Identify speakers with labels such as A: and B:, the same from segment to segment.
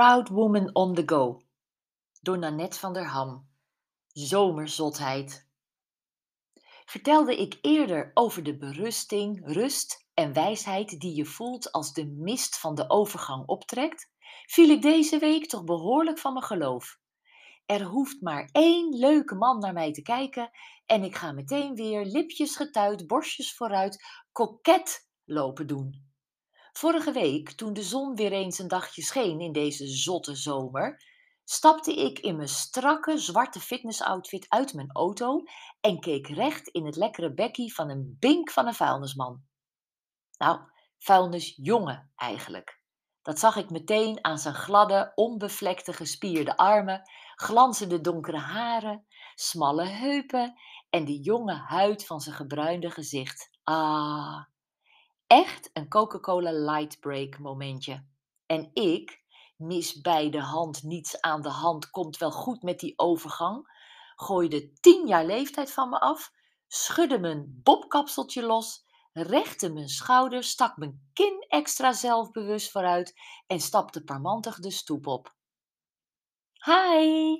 A: Out Woman on the Go door Nanette van der Ham. Zomerzotheid. Vertelde ik eerder over de berusting, rust en wijsheid die je voelt als de mist van de overgang optrekt, viel ik deze week toch behoorlijk van mijn geloof. Er hoeft maar één leuke man naar mij te kijken en ik ga meteen weer lipjes getuid, borstjes vooruit, koket lopen doen. Vorige week, toen de zon weer eens een dagje scheen in deze zotte zomer, stapte ik in mijn strakke zwarte fitnessoutfit uit mijn auto en keek recht in het lekkere bekkie van een bink van een vuilnisman. Nou, vuilnisjongen eigenlijk. Dat zag ik meteen aan zijn gladde, onbevlekte, gespierde armen, glanzende donkere haren, smalle heupen en de jonge huid van zijn gebruinde gezicht. Ah, echt een Coca-Cola Light Break momentje. En ik, mis bij de hand, niets aan de hand, komt wel goed met die overgang, gooide tien jaar leeftijd van me af, schudde mijn bobkapseltje los, rechte mijn schouders, stak mijn kin extra zelfbewust vooruit en stapte parmantig de stoep op. Hi,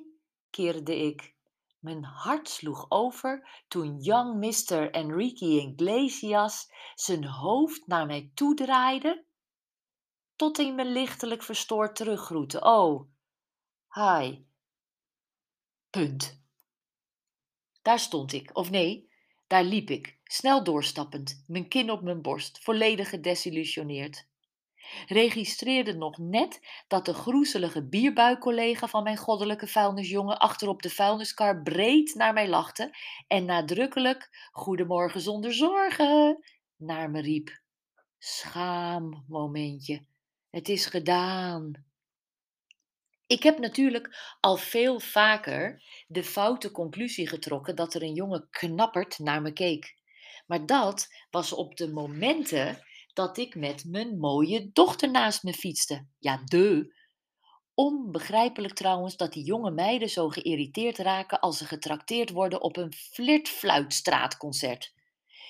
A: keerde ik. Mijn hart sloeg over toen young Mr. Enrique Iglesias zijn hoofd naar mij toedraaide, tot hij me lichtelijk verstoord teruggroette. Oh, hi. Punt. Daar stond ik, of nee, daar liep ik, snel doorstappend, mijn kin op mijn borst, volledig gedesillusioneerd registreerde nog net dat de groezelige bierbuikcollega van mijn goddelijke vuilnisjongen achterop de vuilniskar breed naar mij lachte en nadrukkelijk Goedemorgen zonder zorgen naar me riep. Schaam momentje, het is gedaan. Ik heb natuurlijk al veel vaker de foute conclusie getrokken dat er een jongen knapperd naar me keek. Maar dat was op de momenten dat ik met mijn mooie dochter naast me fietste. Ja, de. Onbegrijpelijk trouwens dat die jonge meiden zo geïrriteerd raken als ze getrakteerd worden op een flirtfluitstraatconcert.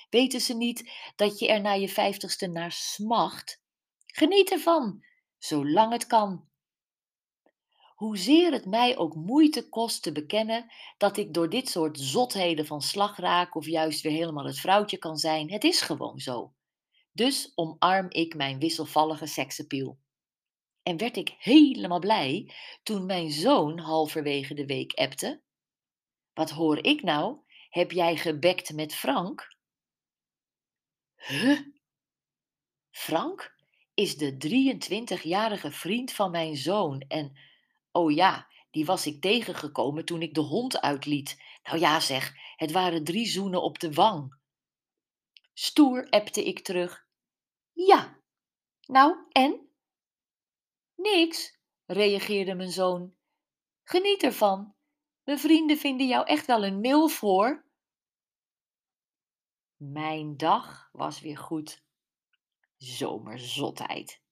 A: Weten ze niet dat je er na je vijftigste naar smacht? Geniet ervan, zolang het kan. Hoezeer het mij ook moeite kost te bekennen dat ik door dit soort zotheden van slag raak of juist weer helemaal het vrouwtje kan zijn, het is gewoon zo. Dus omarm ik mijn wisselvallige seksappeal. En werd ik helemaal blij toen mijn zoon halverwege de week appte. Wat hoor ik nou? Heb jij gebekt met Frank? Huh? Frank is de 23-jarige vriend van mijn zoon en, oh ja, die was ik tegengekomen toen ik de hond uitliet. Nou ja zeg, het waren drie zoenen op de wang. Stoer appte ik terug. Ja. Nou, en? Niks, reageerde mijn zoon. Geniet ervan. Mijn vrienden vinden jou echt wel een mil voor. Mijn dag was weer goed. Zomerzotheid.